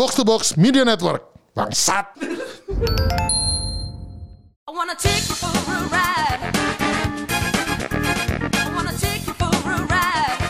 Box to Box Media Network. Bangsat. I wanna take you for a ride. I wanna take you for a ride.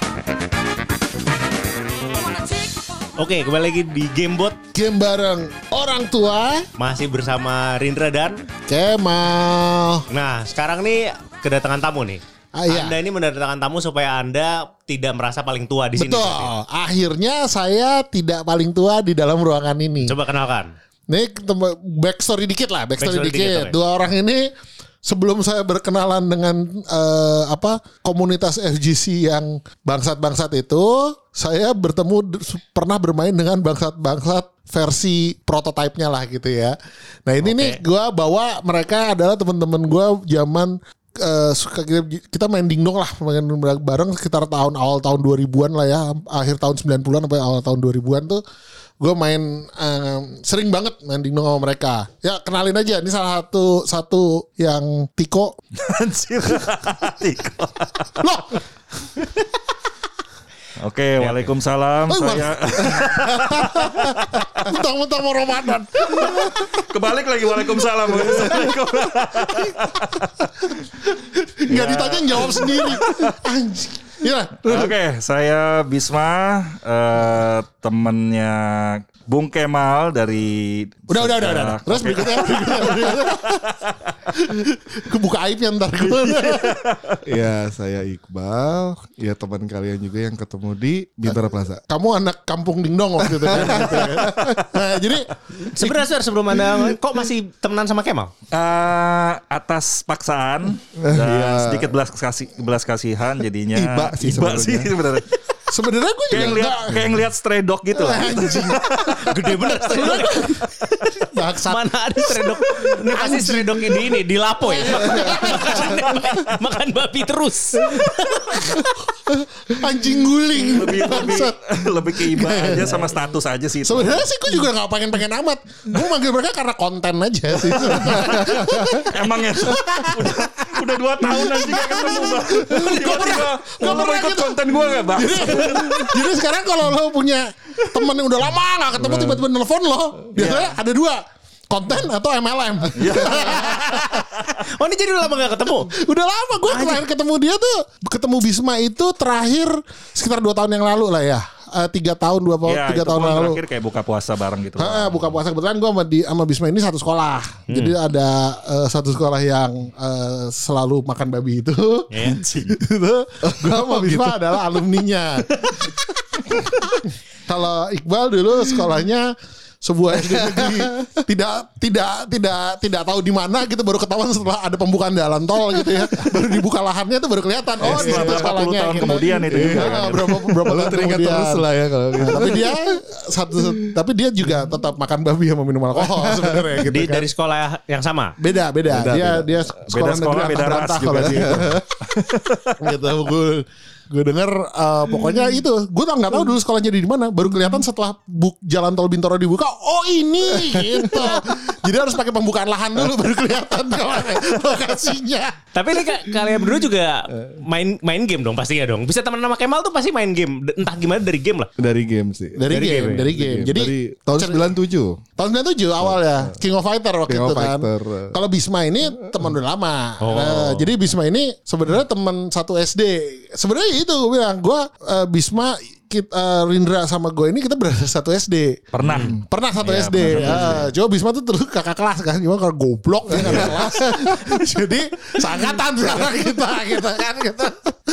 I wanna take you for a Oke, kembali lagi di Gamebot Game bareng orang tua masih bersama Rindra dan Kemal. Nah, sekarang nih kedatangan tamu nih. Ah, iya. Anda ini mendatangkan tamu supaya Anda tidak merasa paling tua di sini. Betul. Akhirnya saya tidak paling tua di dalam ruangan ini. Coba kenalkan. Nih ketemu- backstory dikit lah, backstory, Backstory dikit. dikit. Dua orang ini sebelum saya berkenalan dengan eh, apa komunitas FGC yang bangsat-bangsat itu, saya bertemu pernah bermain dengan bangsat-bangsat versi prototipenya lah gitu ya. Nah ini nih gua bawa mereka adalah teman-teman gua zaman eh, suka kita, kita main dingdong lah main bareng sekitar tahun awal tahun 2000-an lah ya akhir tahun 90-an sampai awal tahun 2000-an tuh gue main em, sering banget main dingdong sama mereka ya kenalin aja ini salah satu satu yang Tiko Anjir. Tiko. loh Oke, Waalaikumsalam. Oh, Saya mentang-mentang mau Ramadan. Kebalik lagi Waalaikumsalam. nggak ditanya jawab sendiri. Anjing. Ya Oke, saya Bisma, eh, temennya Bung Kemal dari udah udah udah udah terus Oke. berikutnya berikutnya, berikutnya. kebuka aibnya ntar Ya saya Iqbal Ya teman kalian juga yang ketemu di Bintara Plaza kamu anak kampung dingdong waktu itu kan gitu kan. nah jadi Sebenarnya Sir, sebelum Anda kok masih temenan sama Kemal? Eh, atas paksaan dan Iya. sedikit belas kasih belas kasihan jadinya Iba sih Iba sebenarnya. sih sebenarnya. Sebenarnya gue juga kayak ngeliat nggak kayak ngeliat stray dog gitu lah. Gede bener stray dog. bangsat Mana ada stray dog? Ini pasti stray dog ini ini di Lapo ya. makan, makan babi terus. anjing guling lebih lebih lebih ke iba aja sama status aja sih itu. Sebenarnya sih gue juga gak pengen-pengen amat. Gue manggil mereka karena konten aja sih. Emang ya udah, udah dua tahun nanti gak ketemu. Tiba-tiba gua mau pernah ikut gitu. konten gue gak bang? Jadi sekarang kalau lo punya temen yang udah lama gak ketemu tiba-tiba nelfon lo. Biasanya ada dua. Konten atau MLM. Oh ini jadi udah lama gak ketemu? Udah lama gue terakhir ketemu dia tuh. Ketemu Bisma itu terakhir sekitar dua tahun yang lalu lah ya. Eh, tiga tahun, dua tahun, Ya, tiga tahun lalu. terakhir kayak buka puasa bareng gitu. Heeh, buka puasa kebetulan gue sama, di, sama Bisma ini satu sekolah. Jadi ada eh, satu sekolah yang eh, selalu makan babi itu. Iya. itu gue sama Bisma adalah alumninya. Kalau Iqbal dulu sekolahnya sebuah SD negeri tidak tidak tidak tidak tahu di mana gitu baru ketahuan setelah ada pembukaan jalan tol gitu ya baru dibuka lahannya tuh baru kelihatan oh di situ setelah berapa puluh sekolahnya tahun gitu. kemudian itu juga Iya, kan. berapa berapa tahun teringat kemudian. terus lah ya kalau gitu. Nah, tapi dia satu tapi dia juga tetap makan babi sama minum alkohol sebenarnya gitu Di, kan. dari sekolah yang sama. beda beda, Beda, dia beda. dia sekolah sekolah, negeri beda ras juga kalau sih. dia gitu gue denger eh, pokoknya itu. Gue tak nggak tahu dulu sekolahnya di mana. Baru kelihatan setelah buk jalan tol Bintaro dibuka. Oh ini gitu jadi harus pakai pembukaan lahan dulu baru kelihatan lokasinya Tapi ini ka- kalian berdua juga main main game dong pastinya dong. Bisa teman sama Kemal tuh pasti main game. Entah gimana dari game lah. Dari game sih dari, Dari game, game ya? dari game jadi Dari tahun 97 Tahun 97 awal ya King of Fighter waktu King itu of kan. Fighter. Kalau Bisma ini teman udah lama. Nah, jadi Bisma ini sebenarnya teman satu SD. Sebenarnya itu gue bilang gue eh, Bisma kita Rindra sama gue ini kita berada satu SD. Pernah. Pernah satu Iya, SD. pernah satu Ya, coba Bisma tuh terus kakak kelas kan. Gimana kalau goblok ya kakak kelas. Jadi seangkatan sekarang kita kita kan kita.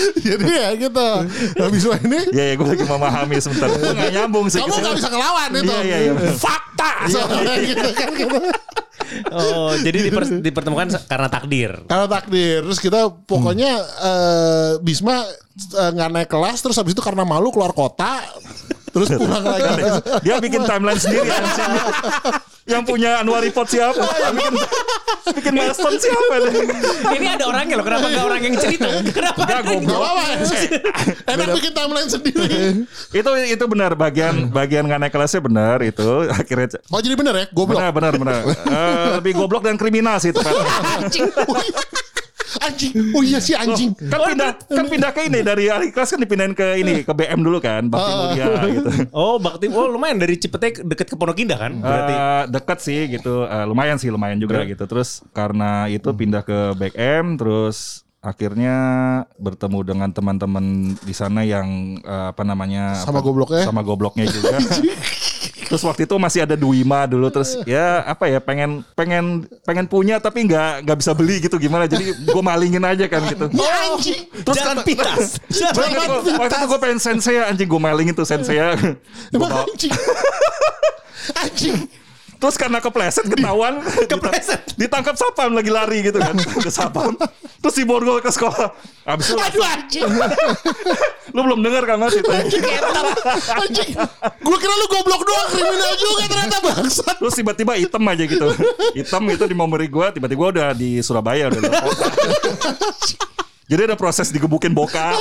Jadi ya gitu. Nah Bisma ini Ya ya gue lagi memahami sebentar. Gue gak nyambung sih. kamu gak bisa ngelawan itu. Iya, iya, iya. Fakta soalnya gitu kan gitu. Oh, jadi diper- dipertemukan karena takdir. Karena takdir. Terus kita pokoknya eh, Bisma eh, nggak naik kelas. Terus habis itu karena malu keluar kota. Terus pulang lagi. Dia bikin timeline sendiri anjing. Yang punya annual report siapa? Yang bikin bikin milestone siapa? Ini ada orangnya loh. Kenapa nggak orang yang cerita? Kenapa? Enggak, ada- goblok. Gak apa-apa. Enak bikin timeline sendiri. itu itu benar bagian bagian nggak naik kelasnya benar itu akhirnya Oh jadi bener ya? Goblok. benar benar benar Eh, lebih goblok dan kriminal sih itu. Anjing. Oh iya sih anjing. Kan pindah kan pindah ke ini dari ahli kelas kan dipindahin ke ini ke BM dulu kan, Bakti Mulia gitu. Oh, Bakti. Oh, lumayan dari Cipete deket ke Pondok Indah kan? Berarti. Eh, dekat sih gitu, Eh, lumayan sih lumayan juga gitu. Terus karena itu pindah ke Back M, terus akhirnya bertemu dengan teman-teman di sana yang eh, apa namanya Sama apa- gobloknya? sama gobloknya juga. terus waktu itu masih ada Duima dulu terus ya apa ya pengen pengen pengen punya tapi nggak nggak bisa beli gitu gimana jadi gue malingin aja kan gitu. Ya anjing. Terus kan- gua- waktu itu gue pengen sensei anjing gue malingin tuh sensei Emang bawa- anjing. Anjing. Terus karena kepleset ketahuan Kepleset. ditangkap sapam lagi lari gitu kan ke sapam terus diborgol ke sekolah abis itu Aduh anjing. lu belum dengar kan mas itu Anjing ketar. Anjing. Gua kira lu goblok doang kriminal juga ternyata bangsat. terus tiba-tiba hitam aja gitu hitam itu di memori gua tiba-tiba gua udah di Surabaya udah jadi ada proses digebukin bokap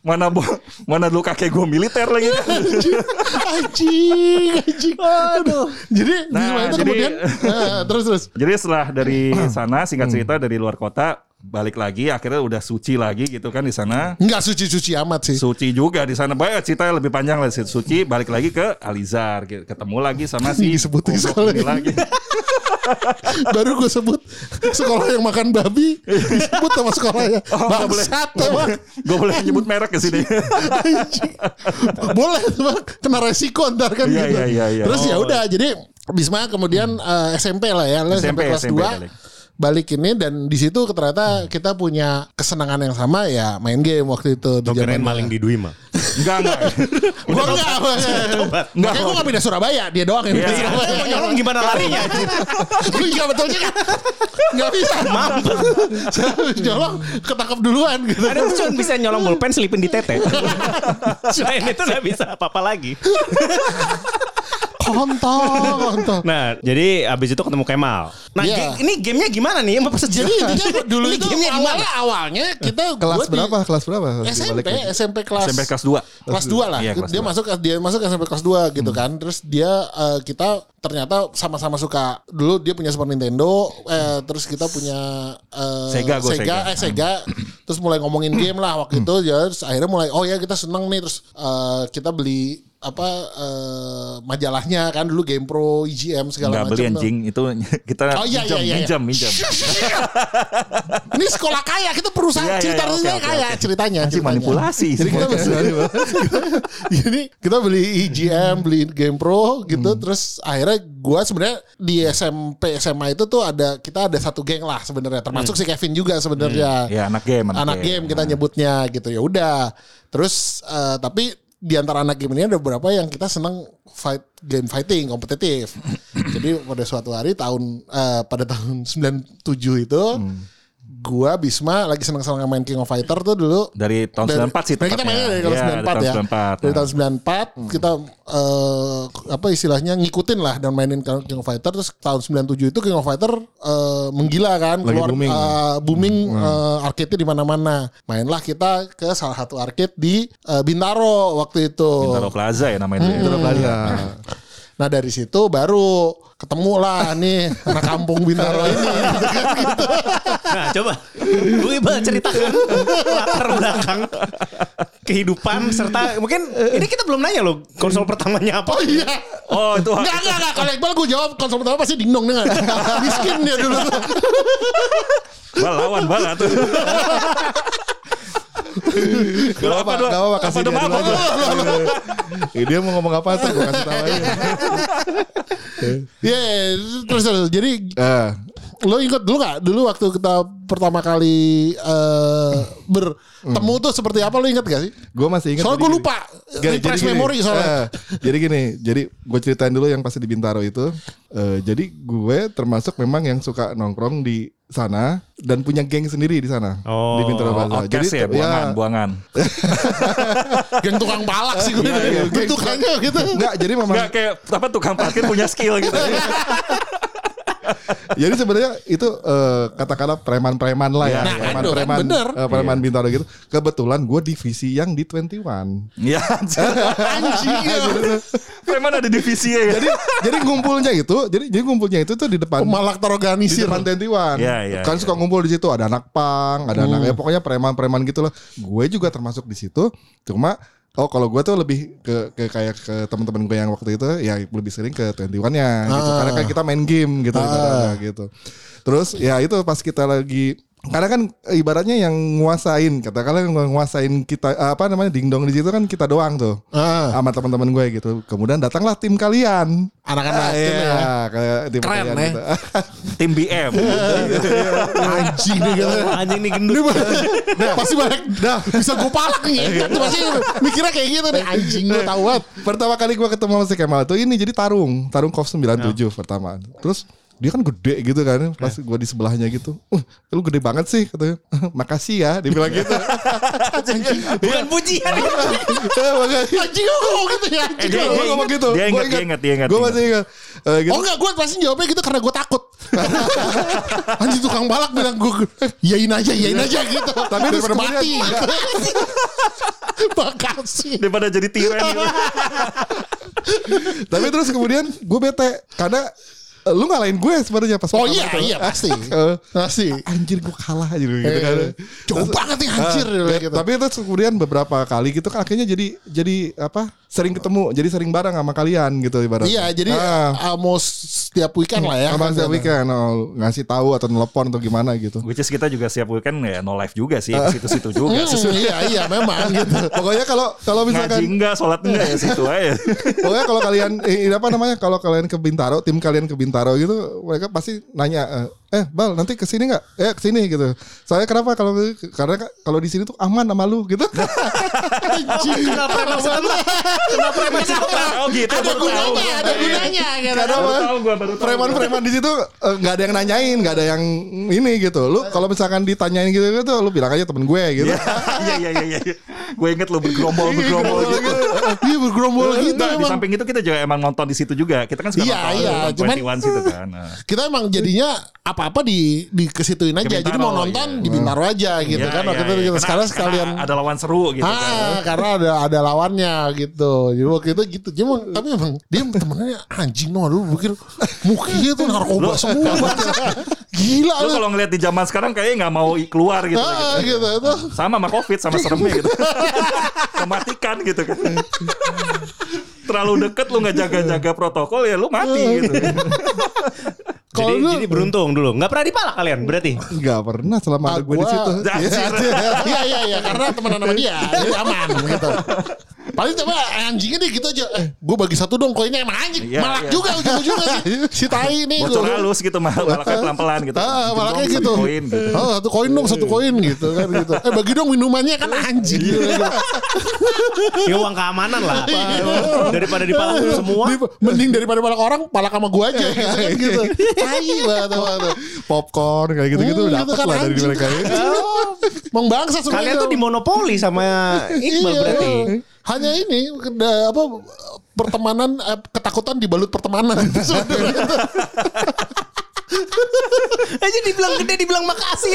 mana bo mana dulu kakek gua militer lagi Anjing, anjing. Aduh. Jadi di Nah, itu jadi- kemudian nah, terus terus. Jadi setelah dari sana singkat cerita dari luar kota balik lagi akhirnya udah suci lagi gitu kan di sana. Enggak suci-suci amat sih. Suci juga di sana. Banyak cerita lebih panjang lah Suci balik lagi ke Alizar gitu. ketemu lagi sama si Disebutin ini ini. lagi. Baru gue sebut sekolah yang makan babi disebut sama sekolahnya. Oh, nggak boleh. Bangsat emang. Gak boleh nyebut merek ke sini. Boleh cuma kena resiko ntar kan Iya, gitu. iya, iya, iya. Terus ya Oh. udah jadi Bisma kemudian eh, SMP lah ya, SMP, SMP, kelas SMP 2 balik. Balik. ini dan di situ ternyata kita punya kesenangan yang sama ya main game waktu itu di Kirain zaman maling di Duima. Enggak enggak. Gua enggak. Tobat. Makanya gue gak pindah Surabaya Dia doang yang Iya. pindah Surabaya Mau nyolong gimana larinya? anjing? Gue juga betul juga Gak bisa Mampus Nyolong Ketangkap duluan gitu Ada tuh cuma bisa nyolong bolpen selipin di tete. Selain itu gak bisa apa-apa lagi. Kontol Kontol Nah, jadi abis itu ketemu Kemal. Nah, Iya. ge- ini gamenya gimana nih? Apa Jadi intinya dulu ini itu gamenya gimana? awalnya awalnya kita Kelas gua di berapa? Kelas berapa? SMP. SMP kelas SMP kelas 2. kelas 2 lah. Iya, kelas dia dua. masuk dia masuk SMP kelas 2 gitu kan. Terus dia eh, kita ternyata sama-sama suka. Dulu dia punya Super Nintendo, eh, terus kita punya eh, Sega, Sega, Sega. eh Sega. terus mulai ngomongin game lah waktu itu. Ya, terus akhirnya mulai oh ya kita seneng nih terus eh, kita beli apa eh, majalahnya kan dulu Game Pro, IGM segala Enggak macam. beli anjing itu kita Oh iya, minjam, iya, iya, minjam, iya. minjam. Ini sekolah kaya, kita perusahaan Iya, iya, cerita iya, oke, ceritanya oke, kaya oke. ceritanya. Anjing ceritanya. manipulasi. Jadi kita semua. Jadi kita beli IGM, beli Game Pro gitu, Hmm. terus akhirnya gua sebenarnya di SMP SMA itu tuh ada kita ada satu geng lah sebenarnya, termasuk si Kevin juga sebenarnya. Ya anak game, Anak game kita nyebutnya gitu ya udah. Terus eh, tapi di antara anak game ini ada beberapa yang kita seneng fight game fighting kompetitif. Jadi pada suatu hari tahun eh, pada tahun 97 itu gua Bisma lagi seneng-seneng main King of Fighter tuh dulu Dari tahun dari- 94 sih Dari kita mainnya dari tahun Iya, 94 dari ya. tahun 94. Dari Nah. tahun 94 kita eh, apa istilahnya ngikutin lah dan mainin King of Fighter terus tahun 97 itu King of Fighter eh, menggila kan Lagi keluar booming. eh, booming eh, arcade-nya di mana-mana. Mainlah kita ke salah satu arcade di eh, Bintaro waktu itu. Bintaro Plaza ya namanya itu. ya. Iya. Nah dari situ baru ketemu lah nih anak kampung Bintaro ini. Nah, coba gue Iqbal ceritakan latar belakang kehidupan serta mungkin ini kita belum nanya loh konsol pertamanya apa. Oh iya. Oh itu Enggak, enggak, enggak. Kalau Iqbal gue jawab konsol pertama pasti dingdong dengan miskin dia dulu tuh. bal lawan bal tuh. Gak apa-apa, Apa, gak apa-apa, apa kasih dia dulu aja. Dia mau ngomong apa tuh, gue kasih tahu aja. Iya, terus terus. Jadi Eh, lo ingat dulu gak? Dulu waktu kita pertama kali eh, bertemu tuh seperti apa lo ingat gak sih? gue masih ingat. Soalnya jadi gue gini. lupa. Gak, Refresh gini. memory soalnya. Eh, jadi gini, jadi gue ceritain dulu yang pasti di Bintaro itu. Eh, jadi gue termasuk memang yang suka nongkrong di sana dan punya geng sendiri di sana Oh, di Bintaro Plaza. Outcast ya, buangan, buangan. Geng tukang palak sih gue. Iya, iya. Bentukannya gitu. Enggak, jadi memang Enggak kayak apa tukang parkir punya skill gitu. Jadi sebenarnya itu eh, katakanlah preman-preman lah ya, Nah, kan, preman-preman bener. eh, preman Bintaro gitu. Kebetulan gue divisi yang di 21. Ya, Anjing ya. preman ada divisinya ya. jadi jadi ngumpulnya itu, jadi jadi ngumpulnya itu tuh di depan Malah di terorganisir. depan 21. Iya, iya, kan iya. suka ngumpul di situ ada anak pang, ada anak ya pokoknya preman-preman gitu loh. Gue juga termasuk di situ. Cuma Oh kalau gue tuh lebih ke, ke kayak ke teman-teman gue yang waktu itu ya lebih sering ke 21-nya gitu. Karena kan kita main game gitu ibaratnya gitu. Terus ya itu pas kita lagi karena kan ibaratnya yang nguasain katakanlah yang nguasain kita apa namanya dingdong di situ kan kita doang tuh Ah, sama teman-teman gue gitu. Kemudian datanglah tim kalian. anak-anak Ah, tim ya. iya, kayak tim Keren, kalian ya. gitu. Tim BM. Anjing nih gitu. Anjing nih gendut. Nah, pasti banyak dah bisa gue palak nih. Itu pasti mikirnya kayak gitu nih anjing gue tahu banget. Pertama kali gue ketemu sama si Kemal tuh ini jadi tarung, tarung KOF 97 pertama. Terus dia kan gede gitu kan, pas gue di sebelahnya gitu, uh, lu gede banget sih katanya. Makasih ya, dia bilang gitu. Bukan pujian. Makasih. Anjing gue ngomong gitu ya. Eh, Anjing Gue ngomong ingat, gitu. dia Gua ingat, dia ingat, dia ingat, Gue masih ingat. Eh, gitu. Oh enggak, gue pasti jawabnya gitu karena gue takut. Anjing tukang balak bilang gue, yain aja, yain aja gitu. Tapi terus mati. Makasih. Daripada jadi tiran. Tapi terus kemudian gue bete karena eh, lu ngalahin gue sebenarnya pas Oh iya, itu. iya pasti. Eh, Pasti. anjir gue kalah aja gitu kan. Eh, Cukup banget nih anjir. Ah, gitu. Tapi terus kemudian beberapa kali gitu kan akhirnya jadi jadi apa sering ketemu jadi sering bareng sama kalian gitu ibaratnya. Iya, jadi Ah. almost setiap weekend lah ya. sama kan, setiap gitu. weekend oh, ngasih tahu atau nelpon atau gimana gitu. Which is kita juga siap weekend ya no live juga sih. Ke situ-situ juga. Hmm, iya, iya memang gitu. Pokoknya kalau kalau Ngaji misalkan enggak, sholat enggak ya situ aja. pokoknya kalau kalian eh, apa namanya kalau kalian ke Bintaro, tim kalian ke Bintaro gitu mereka pasti nanya eh, eh Bal nanti ke sini enggak? Eh ke sini gitu. Saya kenapa kalau karena ka- kalau di sini tuh aman sama lu gitu. Kenapa? Kenapa emang sama? Oh gitu. Ada gunanya, ada gunanya. gitu. Karena Baru. Preman-preman di situ eh, nggak ada yang nanyain, nggak ada yang ini gitu. Lu kalau misalkan ditanyain gitu gitu, lu bilang aja temen gue gitu. Iya iya iya iya. Gue inget lo bergerombol bergerombol gitu. Iya bergerombol gitu Nah, di emang. samping itu kita juga emang nonton di situ juga. Kita kan suka Iya, nonton iya. Cuman- 21 situ kan. Nah. Kita emang jadinya apa-apa di di kesituin aja. Ke Jadi mau nonton iya. di Bintaro aja gitu Iya, kan. iya, Waktu itu iya. kita Karena- sekarang karena sekalian ada lawan seru gitu kan. Ah, karena ada ada lawannya gitu. Jadi waktu itu gitu. Jadi emang, tapi emang dia temennya anjing no dulu pikir mukanya tuh narkoba semua. Gila Lu kalau ngeliat di zaman sekarang kayaknya nggak mau keluar gitu. Ah, gitu. gitu itu. Sama sama covid sama seremnya gitu. Mematikan gitu kan. Terlalu deket lu nggak jaga-jaga protokol ya lu mati gitu. Kalau Jadi, lu jadi beruntung dulu. Nggak pernah dipalak kalian berarti? Nggak pernah selama ada gue di situ. Iya iya iya karena temenan sama dia jadi aman gitu. Paling coba anjingnya deh gitu aja. Eh, gue bagi satu dong koinnya emang anjing. Iya, malak iya. juga ujung-ujungnya sih. Si tai nih. Bocor gua- halus gitu mal malaknya pelan-pelan gitu. Ah, malaknya satu gitu. Koin gitu. Oh, satu koin dong, satu koin gitu kan gitu. Eh bagi dong minumannya kan anjing. gitu. Ya uang keamanan lah. Daripada dipalak semua. Di- mending daripada palak orang, palak sama gua aja gitu kan gitu. Tai banget. Popcorn kayak gitu-gitu Hmm, udah gitu dapat kan, lah dari mereka. Oh, Emang bangsa sebenarnya. Kalian tuh dimonopoli sama Iqbal Iya. berarti. Hanya ini apa pertemanan eh, ketakutan dibalut pertemanan. Aja dibilang gede, dibilang makasih.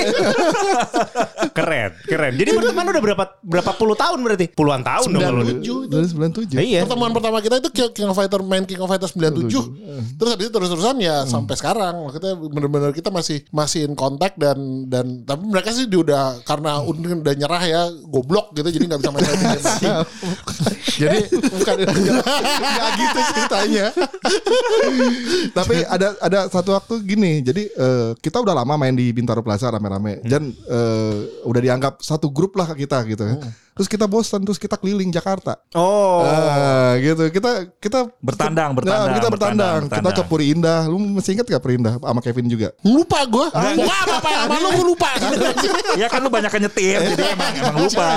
keren, keren. Jadi berteman udah berapa berapa puluh tahun berarti? Puluhan tahun dong kalau. 97 itu. Dari 97. Iya. Pertemuan pertama kita itu King of Fighter main King of Fighter 97. Terus habis itu terus-terusan ya sampai sekarang. Maksudnya benar-benar kita masih masih in kontak dan dan tapi mereka sih dia udah karena udah, udah nyerah ya goblok gitu jadi nggak bisa main lagi. Jadi bukan nggak gitu ceritanya. Tapi ada ada satu waktu gini. Jadi eh, kita udah lama main di Bintaro Plaza rame-rame dan eh, udah dianggap satu grup lah kita gitu. ya. Terus kita bosan terus kita keliling Jakarta. Oh. Ah, gitu. Kita kita Bertandang, Nah, bertandang, kita bertandang. bertandang, Kita ke. Puri Indah. Lu masih inget gak Puri Indah sama Kevin juga? lupa gue. Pokoknya apa apa sama lu gue lupa. Ya kan lu banyak nyetir jadi emang emang lupa.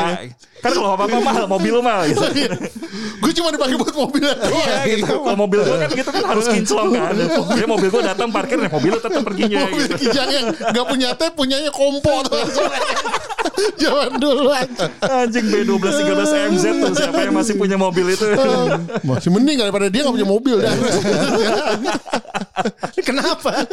Kan kalau apa-apa mahal mobil lu mahal gitu. gue cuma dipakai buat mobilnya doang. Iya gitu. Kalau mobil gua kan gitu kan harus kinclong kan. Jadi mobil gua datang parkir nih mobil lu tetap perginya Mobil gitu. kijang yang gak punya tap punyanya kompo tuh. Zaman dulu anjing. Anjing MB 1213 MZ tuh siapa yang masih punya mobil itu. Masih mending daripada dia gak punya mobil dah. Kenapa?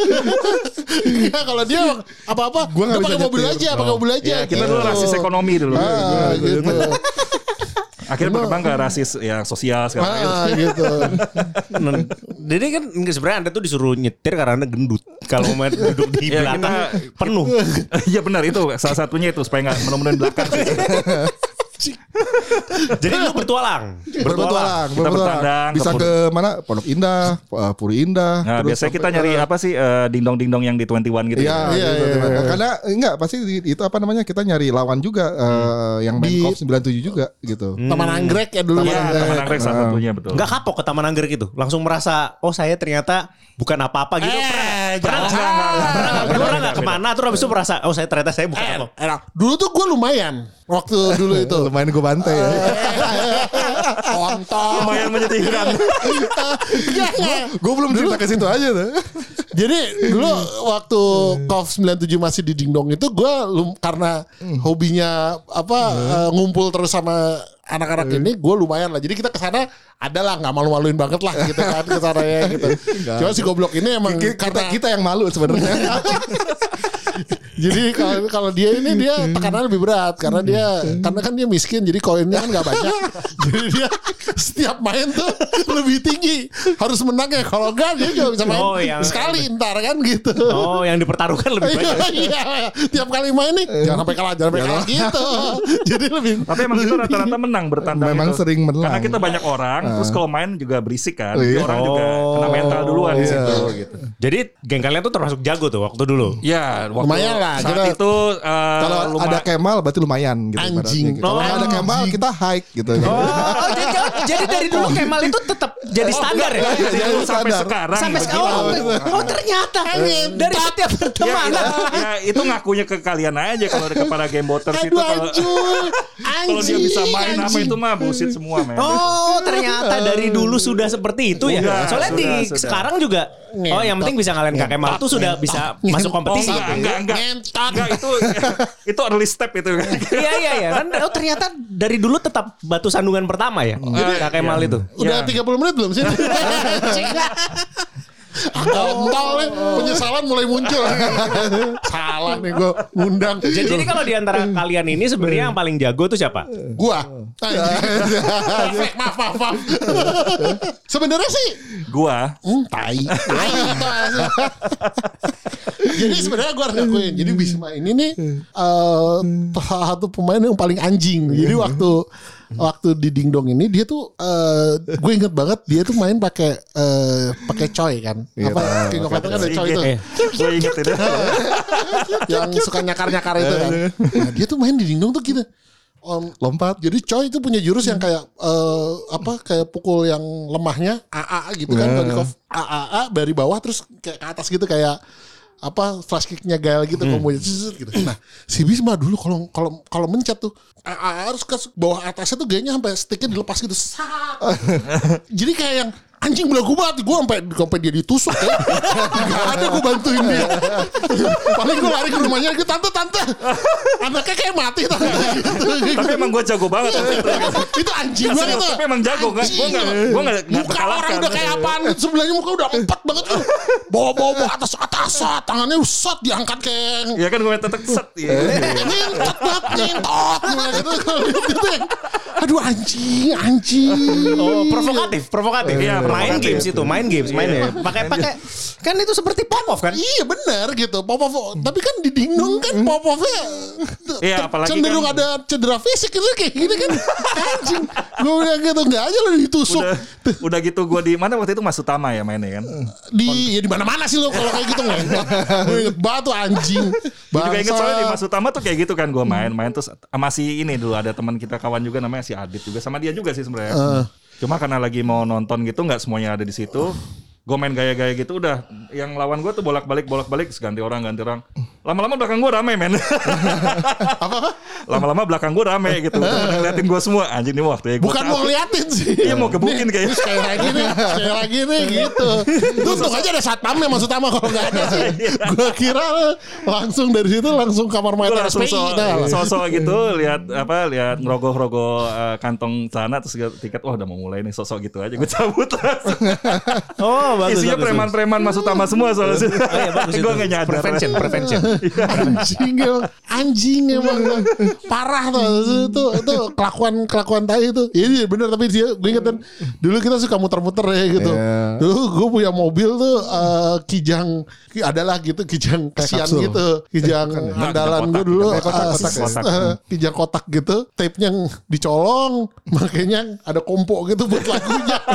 Ya, kalau dia apa-apa, Gua nggak udah bisa pakai mobil aja, pakai mobil aja. Ya, kita gitu. dulu rasis ekonomi dulu. Ah, gitu. Akhirnya berkembang ke rasis yang sosial sekarang. Ah, gitu. Jadi kan sebenarnya anda tuh disuruh nyetir karena anda gendut. Kalau mau duduk di Ya, belakang kita- penuh. Iya benar itu salah satunya itu supaya nggak menemukan belakang. Jadi lu bertualang. Berpetualang, Kita berpetualang. bertandang Bisa ke ke mana? Pondok Indah, eh, Puri Indah. Nah, terus biasanya kita nyari apa sih eh, dingdong-dingdong yang di 21 gitu. Iya, Iya, gitu, iya, gitu. iya. Karena enggak pasti itu apa namanya kita nyari lawan juga eh, yang main Di- Kop 97 juga gitu. Taman Anggrek ya dulu. Iya, ya. Taman Anggrek salah satunya betul. Nggak kapok ke Taman Anggrek itu. Langsung merasa oh saya ternyata bukan apa-apa gitu. Eh, pernah jangan. pernah nggak? ke mana terus habis itu merasa oh saya ternyata saya bukan apa. Dulu tuh gue lumayan waktu dulu itu. Lumayan gue bantai ya. Kontol. Lumayan menyedihkan. gue belum cerita ke situ aja tuh. Jadi dulu waktu KOF 97 masih di Dingdong itu gue karena hobinya apa eh, ngumpul terus sama anak-anak ini gue lumayan lah. Jadi kita ke sana adalah nggak malu-maluin banget lah gitu kan ke sana ya gitu. Cuma si goblok ini emang Kita, karena kita yang malu sebenarnya. jadi kalau kalau dia ini dia tekanan lebih berat karena dia karena kan dia miskin jadi koinnya kan nggak banyak. jadi dia setiap main tuh lebih tinggi harus menang ya kalau enggak dia juga bisa main Oh, yang- sekali ntar kan gitu. Oh yang dipertaruhkan lebih Iya, banyak. iya, tiap kali main nih jangan sampai kalah, jangan sampai kalah gitu. Jadi lebih Tapi emang kita rata-rata menang bertandang Memang itu. sering menang. Karena kita banyak orang, terus kalau main juga berisik kan. Iya. Jadi orang juga kena mental duluan di Iya. situ gitu. Jadi geng kalian tuh termasuk jago tuh waktu dulu. Ya, waktu Lumayan lah, Saat kita- itu eh, Kalau luma- ada Kemal berarti lumayan gitu. Anjing. gitu. Kalau nggak ada Oh, Kemal anjing. kita hike gitu. Oh, jadi, jadi dari dulu Kemal itu tetap jadi standar ya. Jadi sampai standar. sekarang. Sampai begitu. sekarang. Oh, oh ternyata dari setiap Ya, pertemanan. itu, ya, itu ngakunya ke kalian aja kalau ada kepada game boters itu kalau anjing. kalau dia bisa main apa itu mah bullshit semua men. Oh ternyata dari dulu sudah seperti itu ya. Soalnya di sekarang juga. Oh yang penting bisa ngalahin Kak Kemal tuh sudah bisa masuk Oh kompetisi. enggak, enggak, enggak. Ngentot. Enggak, itu itu early step itu. Iya iya iya. Kan oh ternyata dari dulu tetap batu sandungan pertama ya. Kak Kemal itu. Udah Ya. 30 menit belum sih? Kontol nih, penyesalan mulai muncul. Salah nih gue ngundang. Jadi, jadi kalau di antara kalian ini sebenarnya yang paling jago tuh siapa? Gua. Anjing. maaf, maaf, maaf. Sebenarnya sih Gua Hmm, tai. Tai itu. Jadi sebenarnya gue harus ngakuin. Jadi Bisma ini nih eh salah satu pemain yang paling anjing. Jadi waktu waktu di Dingdong ini dia tuh eh gue inget banget dia tuh main pakai eh pakai coy kan. Iya, Apa. King of Fighters kan ada coy itu. Gue inget itu. yang suka nyakar-nyakar itu kan. Nah, dia tuh main di Dingdong tuh gitu. Om, Lompat. jadi coy itu punya jurus yang kayak eh, apa kayak pukul yang lemahnya AA gitu kan KOF AAA dari bawah terus kayak ke atas gitu kayak apa flash kicknya Gael gitu kombonya zzzz gitu. Nah, si Bisma dulu kalau kalau kalau mencet tuh AA harus ke bawah atasnya tuh gayanya sampai sticknya dilepas gitu. Jadi kayak yang anjing belagu banget gue sampai sampai dia ditusuk ya. Gak ada gue bantuin dia. Paling gue lari ke rumahnya gitu tante tante. Anaknya kayak mati tante. Gitu. Tapi emang gue jago banget itu. itu anjing banget tuh. Tapi emang jago kan? Gue nggak gue nggak nggak Muka orang udah kayak apaan Sebelahnya muka udah empat banget tuh Bawa bawa bawa atas atas. Tangannya set diangkat kayak Ya kan gue tetek set. ya. Ngintot banget Ngintot gitu. Gitu. Aduh anjing Anjing Oh, provokatif, provokatif. Iya, main games itu, main games, main ya. Pakai pakai kan itu seperti Popov kan? Iya benar gitu. Popov Tapi kan di Dingdong kan Popovnya Iya, ter- apalagi Cenderung kan- ada cedera fisik gitu Kayak gini kan. Anjing. Gue bilang gitu Gak aja lo ditusuk. Udah, udah gitu gue di mana waktu itu Mas Utama ya mainnya kan. di ya di mana mana sih lo kalau kayak gitu ngentot gue inget tuh anjing. Gue juga inget soalnya di. Mas Utama tuh kayak gitu kan gue main main terus masih ini dulu ada teman kita kawan juga namanya si Adit juga sama dia juga sih sebenarnya. Cuma karena lagi mau nonton gitu nggak semuanya ada di situ. Gue main gaya-gaya gitu udah yang lawan gue tuh bolak-balik bolak-balik ganti orang ganti orang. Lama-lama belakang gue rame men. Apa? Lama-lama belakang gue rame gitu. Ngeliatin gue semua. Anjing nih waktu ya. Bukan mau ngeliatin sih. Iya mau gebukin kayaknya. Sekali lagi nih, sekali lagi nih gitu. Itu untung aja ada satpamnya maksud utama kalau nggak ada sih. Gue kira langsung dari situ langsung kamar Gue mayat langsung so, Nah, sosok gitu lihat apa lihat ngerogoh-rogoh eh, kantong celana terus tiket wah udah mau mulai nih sosok gitu aja gue cabut langsung. Oh, bagus. Isinya preman-preman masuk utama semua soalnya. Oh iya bagus gue itu. gak nyadar. Prevention, prevention. Anjing emang. Anjing emang. Parah tuh. Itu itu kelakuan kelakuan tai itu. Iya iya, bener. Tapi dia gue inget kan dulu kita suka muter-muter ya gitu. Iya. dulu gue punya mobil tuh eh, kijang. Ki- adalah gitu kijang kasihan kapsul. gitu. Kijang andalan gue dulu. Kayak kotak-kotak eh, ya? s- eh, kijang kotak gitu. Tape-nya dicolong. Makanya ada kompo gitu buat lagunya.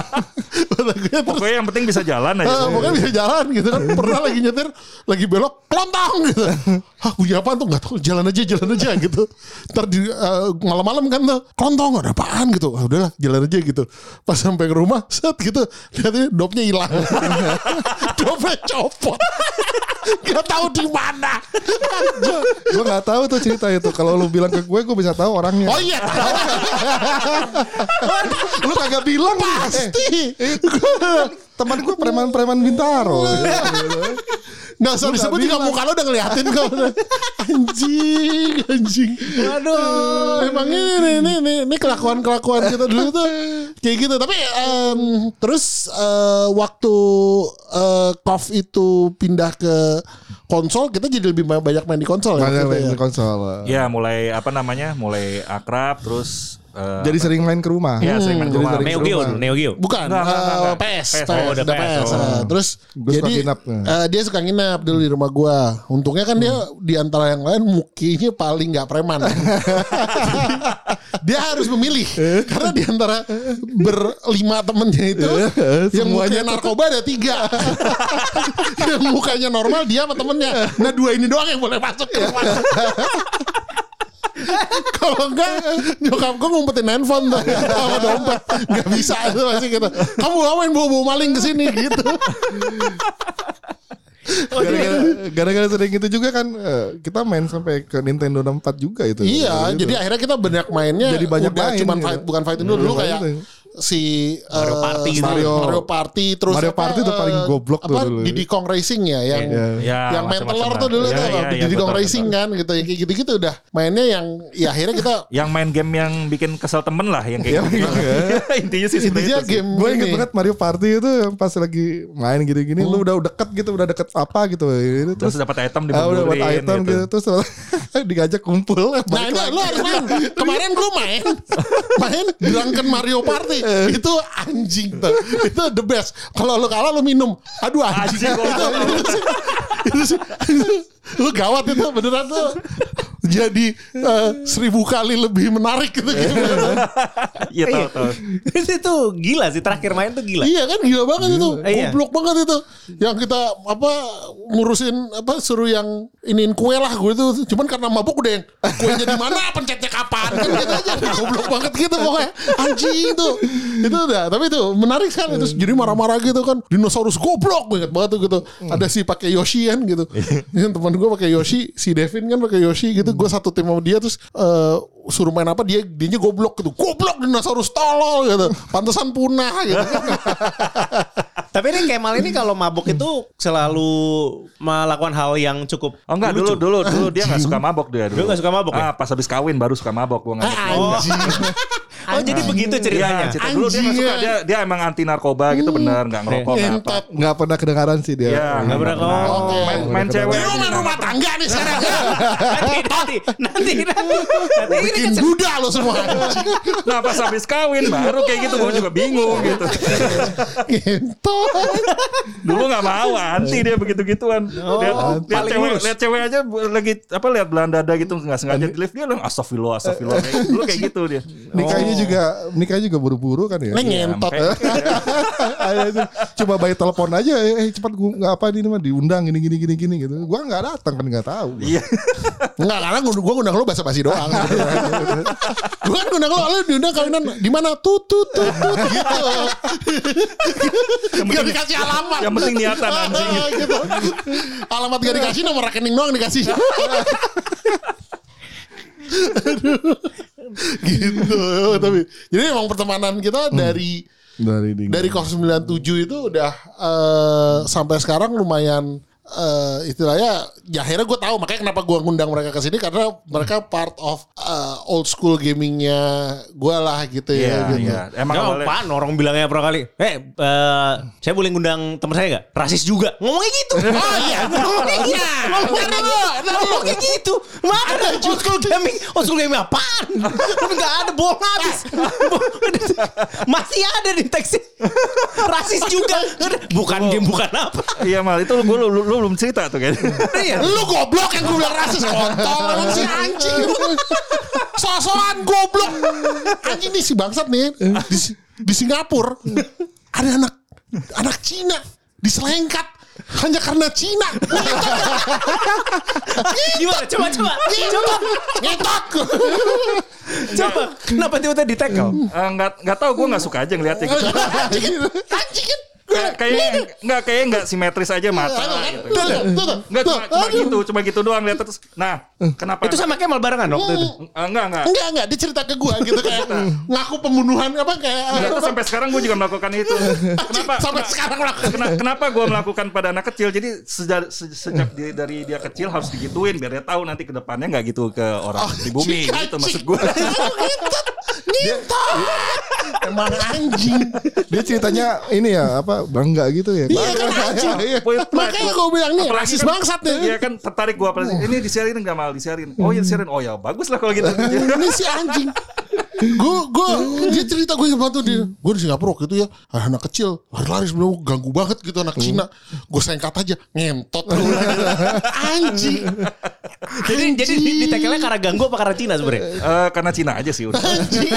Buat lagunya terus. Pokoknya yang penting bisa jalan aja. Ah, pokoknya bisa jalan gitu kan. Pernah lagi nyetir, lagi belok, kelontong gitu. Hah bunyi apaan tuh gak tahu, jalan aja, jalan aja gitu. Ntar di eh, malam-malam kan tuh, kelontong ada apaan gitu. Ah, udahlah, jalan aja gitu. Pas sampai ke rumah, set gitu, lihatnya dopnya hilang. dopnya copot. gak tahu di mana. gue nggak tahu tuh cerita itu. Kalau lu bilang ke gue, gue bisa tahu orangnya. Oh iya, tahu. lu kagak bilang nih. Eh, pasti. Teman gue preman-preman Bintaro. Nggak usah disebut nggak juga muka lo udah ngeliatin kok. Anjing, anjing. Aduh. Emang ini, ini, ini, ini kelakuan-kelakuan kita dulu tuh kayak gitu. Tapi em, terus eh, waktu eh, KOF itu pindah ke konsol, kita jadi lebih banyak main di konsol ya. Banyak itu main ya. di konsol. Ya mulai apa namanya mulai akrab terus eh, Jadi sering main ke rumah. ya sering main ke rumah. Neo Geo Neo Geo. Bukan, Enggak, enggak, eh, enggak. PS, PS, PS, oh, udah PS, PS. oh. Eh, terus Gua suka jadi nginap. eh, dia suka nginap dulu di rumah gua. Untungnya kan dia di antara yang lain mukinya paling nggak preman. dia harus memilih karena di antara berlima temennya itu yang mukanya narkoba ada tiga. yang mukanya normal dia sama temennya. Nah dua ini doang yang boleh masuk ke rumah. Kalau enggak nyokap gue ngumpetin handphone tuh sama dompet nggak bisa itu masih gitu. Kamu ngapain bawa-bawa maling ke sini gitu. Gara-gara gara-gara sering itu juga kan eh, kita main sampai ke Nintendo 64 juga itu. Iya, Gitu. jadi akhirnya kita banyak mainnya Jadi banyak main cuman gitu. fight bukan fighting dulu dulu kayak. Si Mario eh, Party gitu. Mario, Mario- Mario Party terus Mario Party tuh paling eh, goblok tuh apa, dulu. Diddy Kong Racing ya yang Iya. Ya, yang main telur tuh dulu Ya, tuh ya, ya, Diddy Kong betul, Racing betul. kan gitu kayak gitu-gitu udah mainnya yang ya akhirnya kita Yang main game yang bikin kesel temen lah yang kayak gitu. Intinya sih intinya itu game Gue inget banget Mario Party itu yang pas lagi main gini-gini lu udah deket gitu udah deket apa gitu Ini Terus dapat item udah buat dimundurin item gitu. terus digajak kumpul Nah ini lu harus main Kemarin gue main Main Drunken Mario Party Itu anjing tuh Itu the best. Kalau lu kalah lu minum. Aduh anjing, Anjing, itu, itu sih, itu sih Lu gawat itu beneran tuh. Jadi eh, Seribu kali lebih menarik gitu. Iya tahu tahu. itu gila sih terakhir main tuh gila. Iya kan gila banget itu. Iya. Goblok banget itu. Yang kita apa Ngurusin apa Suruh yang Iniin kue lah gue itu. Cuman karena mabuk udah yang Kuenya di mana? Pencetnya kapan? Kan gitu aja. Goblok banget gitu pokoknya. Anjing tuh Itu udah Tapi itu menarik sekali. Terus jadi marah-marah gitu kan. Dinosaurus goblok Gue inget banget tuh gitu. Ada si pakai Yoshi kan gitu Yang teman gue pakai Yoshi Si Devin kan pakai Yoshi gitu Gue satu tim sama dia Terus eh, Suruh main apa Dia dianya goblok gitu Goblok dinosaurus tolol gitu Pantesan punah gitu Tapi ini Kemal ini kalau mabuk itu selalu melakukan hal yang cukup Oh enggak dulu lucu. dulu dulu dia nggak suka mabok dia dulu. Dulu nggak suka mabok ya? Ah pas habis kawin baru suka mabok gua nggak. Anjing Oh jadi begitu ceritanya. Iya, cerita dulu dia suka dia dia emang anti narkoba gitu bener nggak ngerokok nggak apa. Nggak pernah kedengaran sih dia. Iya, Nggak pernah ngomong. Main, main cewek. Ini rumah rumah tangga nih sekarang nanti nanti nanti nanti nanti ini Bikin duda lo semua Nah pas habis kawin baru kayak gitu gua juga bingung gitu. Entot Dulu nggak mau anti dia begitu gituan. lihat lihat cewek lihat cewek aja lagi apa lihat belandada gitu nggak sengaja di lift dia astagfirullah astagfirullah. Kayak- Dulu kayak gitu dia. Nikahnya juga nikahnya juga buru-buru kan ya. Ngentot. itu. Coba bayi telepon aja, eh, eh cepat gua nggak apa ini mah diundang gini gini gini gini gitu. Gua nggak datang kan nggak tahu. Iya. Enggak, karena gue ngundang lu basa-basi doang. gue kan ngundang lu, lu diundang kawinan di mana? Tut tut tut gitu. Gak dikasih alamat. Yang penting niatan anjing. gitu. Alamat gak dikasih, nomor rekening doang dikasih. Gitu. Tapi jadi emang pertemanan kita dari Dari di dari kos 97 itu udah eh, sampai sekarang lumayan eh, istilahnya ya akhirnya gue tahu makanya kenapa gue ngundang mereka ke sini karena mereka part of eh, old school gamingnya gue lah gitu Iya, ya gitu. iya. Emang Emang awalnya orang bilangnya pernah kali Eh eh, Saya boleh ngundang teman saya gak? Rasis juga. Ngomongnya gitu. Oh iya. Ngomongnya gitu. Ngomongnya gitu. Ngomongnya gitu. Mana old school gaming? Old school gaming apaan? Gak ada bohong habis. Masih ada di teksnya. Rasis juga. Bukan game bukan apa. Iya mal. Itu lu, lu, lu belum cerita tuh kan. Iya Lu goblok yang gue bilang rasis kontol emang si anjing. Sosokan goblok. Anjing nih si bangsat nih di, di Singapura ada anak anak Cina diselengkat hanya karena Cina. Gimana coba coba Coba Ngetot. Coba Kenapa tiba-tiba di tackle Eh, Nggak nggak tahu gue nggak suka aja ngeliatnya gitu. Anjing anjing kayaknya nggak kayaknya nggak simetris aja mata. gitu. Tuh, tuh, tuh, tuh. Nggak cuma, cuma gitu, cuma gitu doang lihat terus. Nah, kenapa? Itu sama Kemal barengan waktu itu Eh, enggak enggak. Enggak enggak dia cerita ke gue gitu kayak ngaku pembunuhan apa kayak Enggak sampai sekarang gue juga melakukan itu. Kenapa? sampai sekarang melakukan Kena- kenapa gue melakukan pada anak kecil? Jadi sejak, se- sejak dari dia kecil harus digituin biar dia tahu nanti ke depannya nggak gitu ke orang di bumi gitu maksud gue. Ngetot. Emang anjing. dia ceritanya ini ya apa bangga gitu ya. Iya kan anjing. Iya. Makanya gue bilang nih rasis kan- bangsat nih. Iya kan tertarik gue apalagi ini disiarin nggak mal disiarin. Oh ya disiarin. Oh ya bagus lah kalau gitu. ini si anjing gue gue dia cerita gue yang tuh dia gue di Singapura waktu itu ya anak kecil lari-lari sebenarnya ganggu banget gitu anak Cina gue sengkat aja ngentot lu anjing Jadi jadi di, di tackle-nya karena ganggu apa karena Cina sebenarnya? Eh, karena Cina aja sih udah. anjing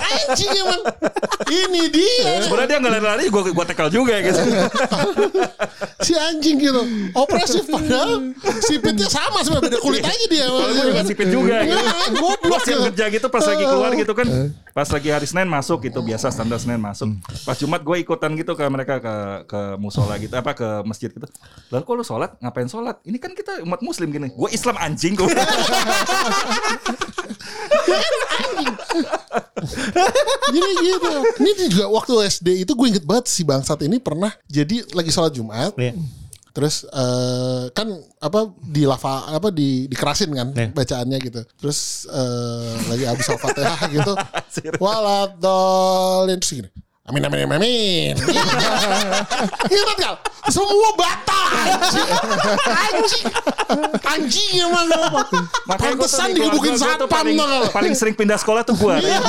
anjing emang ini dia Sebenarnya dia nggak lari-lari gue gue tekel juga gitu. si anjing gitu opresif padahal sipitnya sama sebenarnya beda kulit aja dia juga sipit juga. gitu. Nah, goblok yang gitu. kerja gitu pas lagi keluar gitu kan. Pas lagi hari Senin masuk gitu biasa standar Senin masuk. Pas Jumat gue ikutan gitu ke mereka ke ke musola gitu apa ke masjid gitu. Lalu kok lu sholat? Ngapain sholat? Ini kan kita umat muslim gini. Gue Islam anjing gue Jadi gitu. Ini juga waktu SD itu gue inget banget si bangsat ini pernah jadi lagi sholat Jumat. Iya. Terus eh, kan apa di lava apa di dikerasin kan Iya. bacaannya gitu. Terus eh, lagi habis al-fatihah gitu. Waladolin terus gini. Amin amin amin amin. Gitu kan? Semua batal anjing. Anjing. Anjing emang apa? Pantesan digebukin satpam paling, gak? paling sering pindah sekolah tuh gue Iya.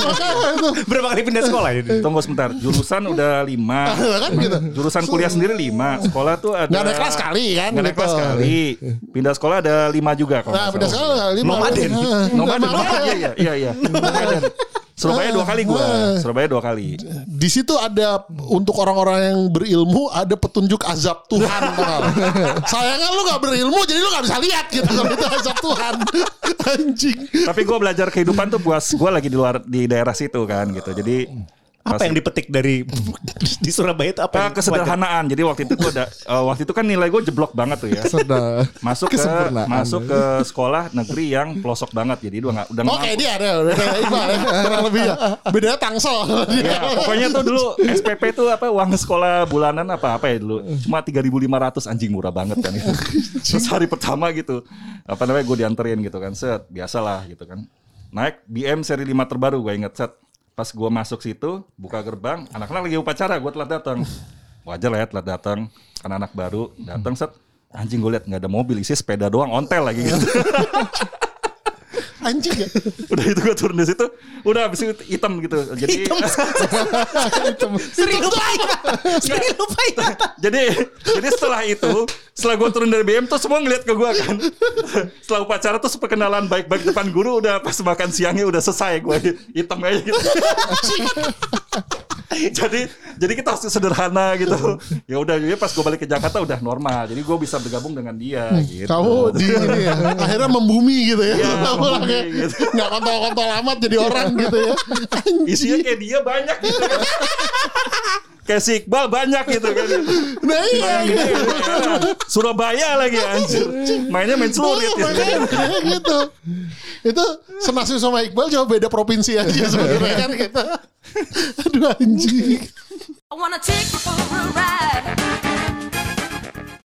Berapa kali pindah sekolah ini? Tunggu sebentar, jurusan udah lima, kan gitu. jurusan kuliah sendiri lima, sekolah tuh ada Nggak ada kelas kali kan, nggak ada gitu. kelas kali, pindah sekolah ada lima juga kalau Nah, pindah sekolah lima. Nomaden. Nomaden, nomaden, iya iya iya iya. Nomaden. Surabaya dua kali gua, Surabaya dua kali. Di situ ada untuk orang-orang yang berilmu ada petunjuk azab Tuhan. Sayangnya lu gak berilmu jadi lu gak bisa lihat gitu kalau itu azab Tuhan. Anjing. Tapi gua belajar kehidupan tuh buat gua lagi di luar di daerah situ kan gitu. Jadi Apa yang dipetik dari di Surabaya itu apa? Yang kesederhanaan. Jadi waktu itu gua ada eh, waktu itu kan nilai gue jeblok banget tuh ya. Sudah. Masuk ke masuk ke sekolah negeri yang pelosok banget. Jadi udah nggak udah nggak Oke dia ada udah kayak Iqbal ya kurang lebih ya. Bedanya tangsel. Ya, pokoknya tuh dulu SPP tuh apa uang sekolah bulanan apa apa ya dulu cuma 3.500 anjing murah banget kan itu. Terus hari pertama gitu apa namanya gue dianterin gitu kan set biasalah gitu kan naik BM seri 5 terbaru gue inget set pas gue masuk situ buka gerbang anak-anak lagi upacara gue telat datang wajar lah ya telat datang karena anak baru datang set. Anjing gue liat nggak ada mobil isi sepeda doang ontel lagi gitu Anjing ya. udah itu gue turun di situ udah habis itu hitam gitu jadi Sering lupa Sering lupa ingatan. jadi jadi setelah itu setelah gue turun dari BM tuh semua ngeliat ke gue kan. setelah upacara tuh perkenalan baik-baik depan guru udah pas makan siangnya udah selesai gue hitam aja gitu. jadi jadi kita harus sederhana gitu. Ya udah ya pas gue balik ke Jakarta udah normal. Jadi gue bisa bergabung dengan dia gitu. Kamu di ini ya, akhirnya membumi gitu ya. Iya, Kamu membumi gitu. nggak kontol-kontol amat jadi orang gitu ya. Isinya kayak dia banyak gitu kan. kayak si Iqbal banyak gitu kan. Nah iya, Bayangin aja, ya. Surabaya lagi anjir. Mainnya main celurit Oh, gitu. gitu. Itu Senasib sama Iqbal cuma beda provinsi aja sebenarnya kan gitu. Aduh anjing. I wanna take you for a ride.